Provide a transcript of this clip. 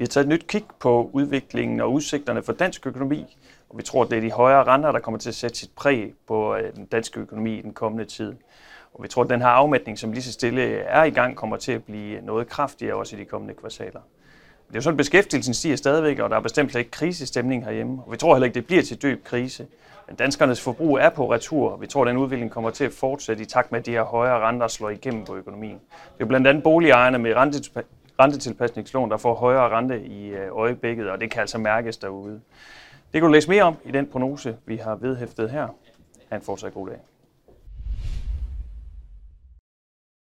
Vi har taget et nyt kig på udviklingen og udsigterne for dansk økonomi, og vi tror, at det er de højere renter, der kommer til at sætte sit præg på øh, den danske økonomi i den kommende tid. Og vi tror, at den her afmætning, som lige så stille er i gang, kommer til at blive noget kraftigere også i de kommende kvartaler. Det er jo sådan, at beskæftigelsen stiger stadigvæk, og der er bestemt ikke krisestemning herhjemme. Og vi tror heller ikke, det bliver til dyb krise. Men danskernes forbrug er på retur, og vi tror, at den udvikling kommer til at fortsætte i takt med, at de her højere renter slår igennem på økonomien. Det er jo blandt andet boligejerne med rentetilpasningslån, der får højere rente i øh, øjeblikket, og det kan altså mærkes derude. Det kan du læse mere om i den prognose, vi har vedhæftet her. Ha' en fortsat god dag.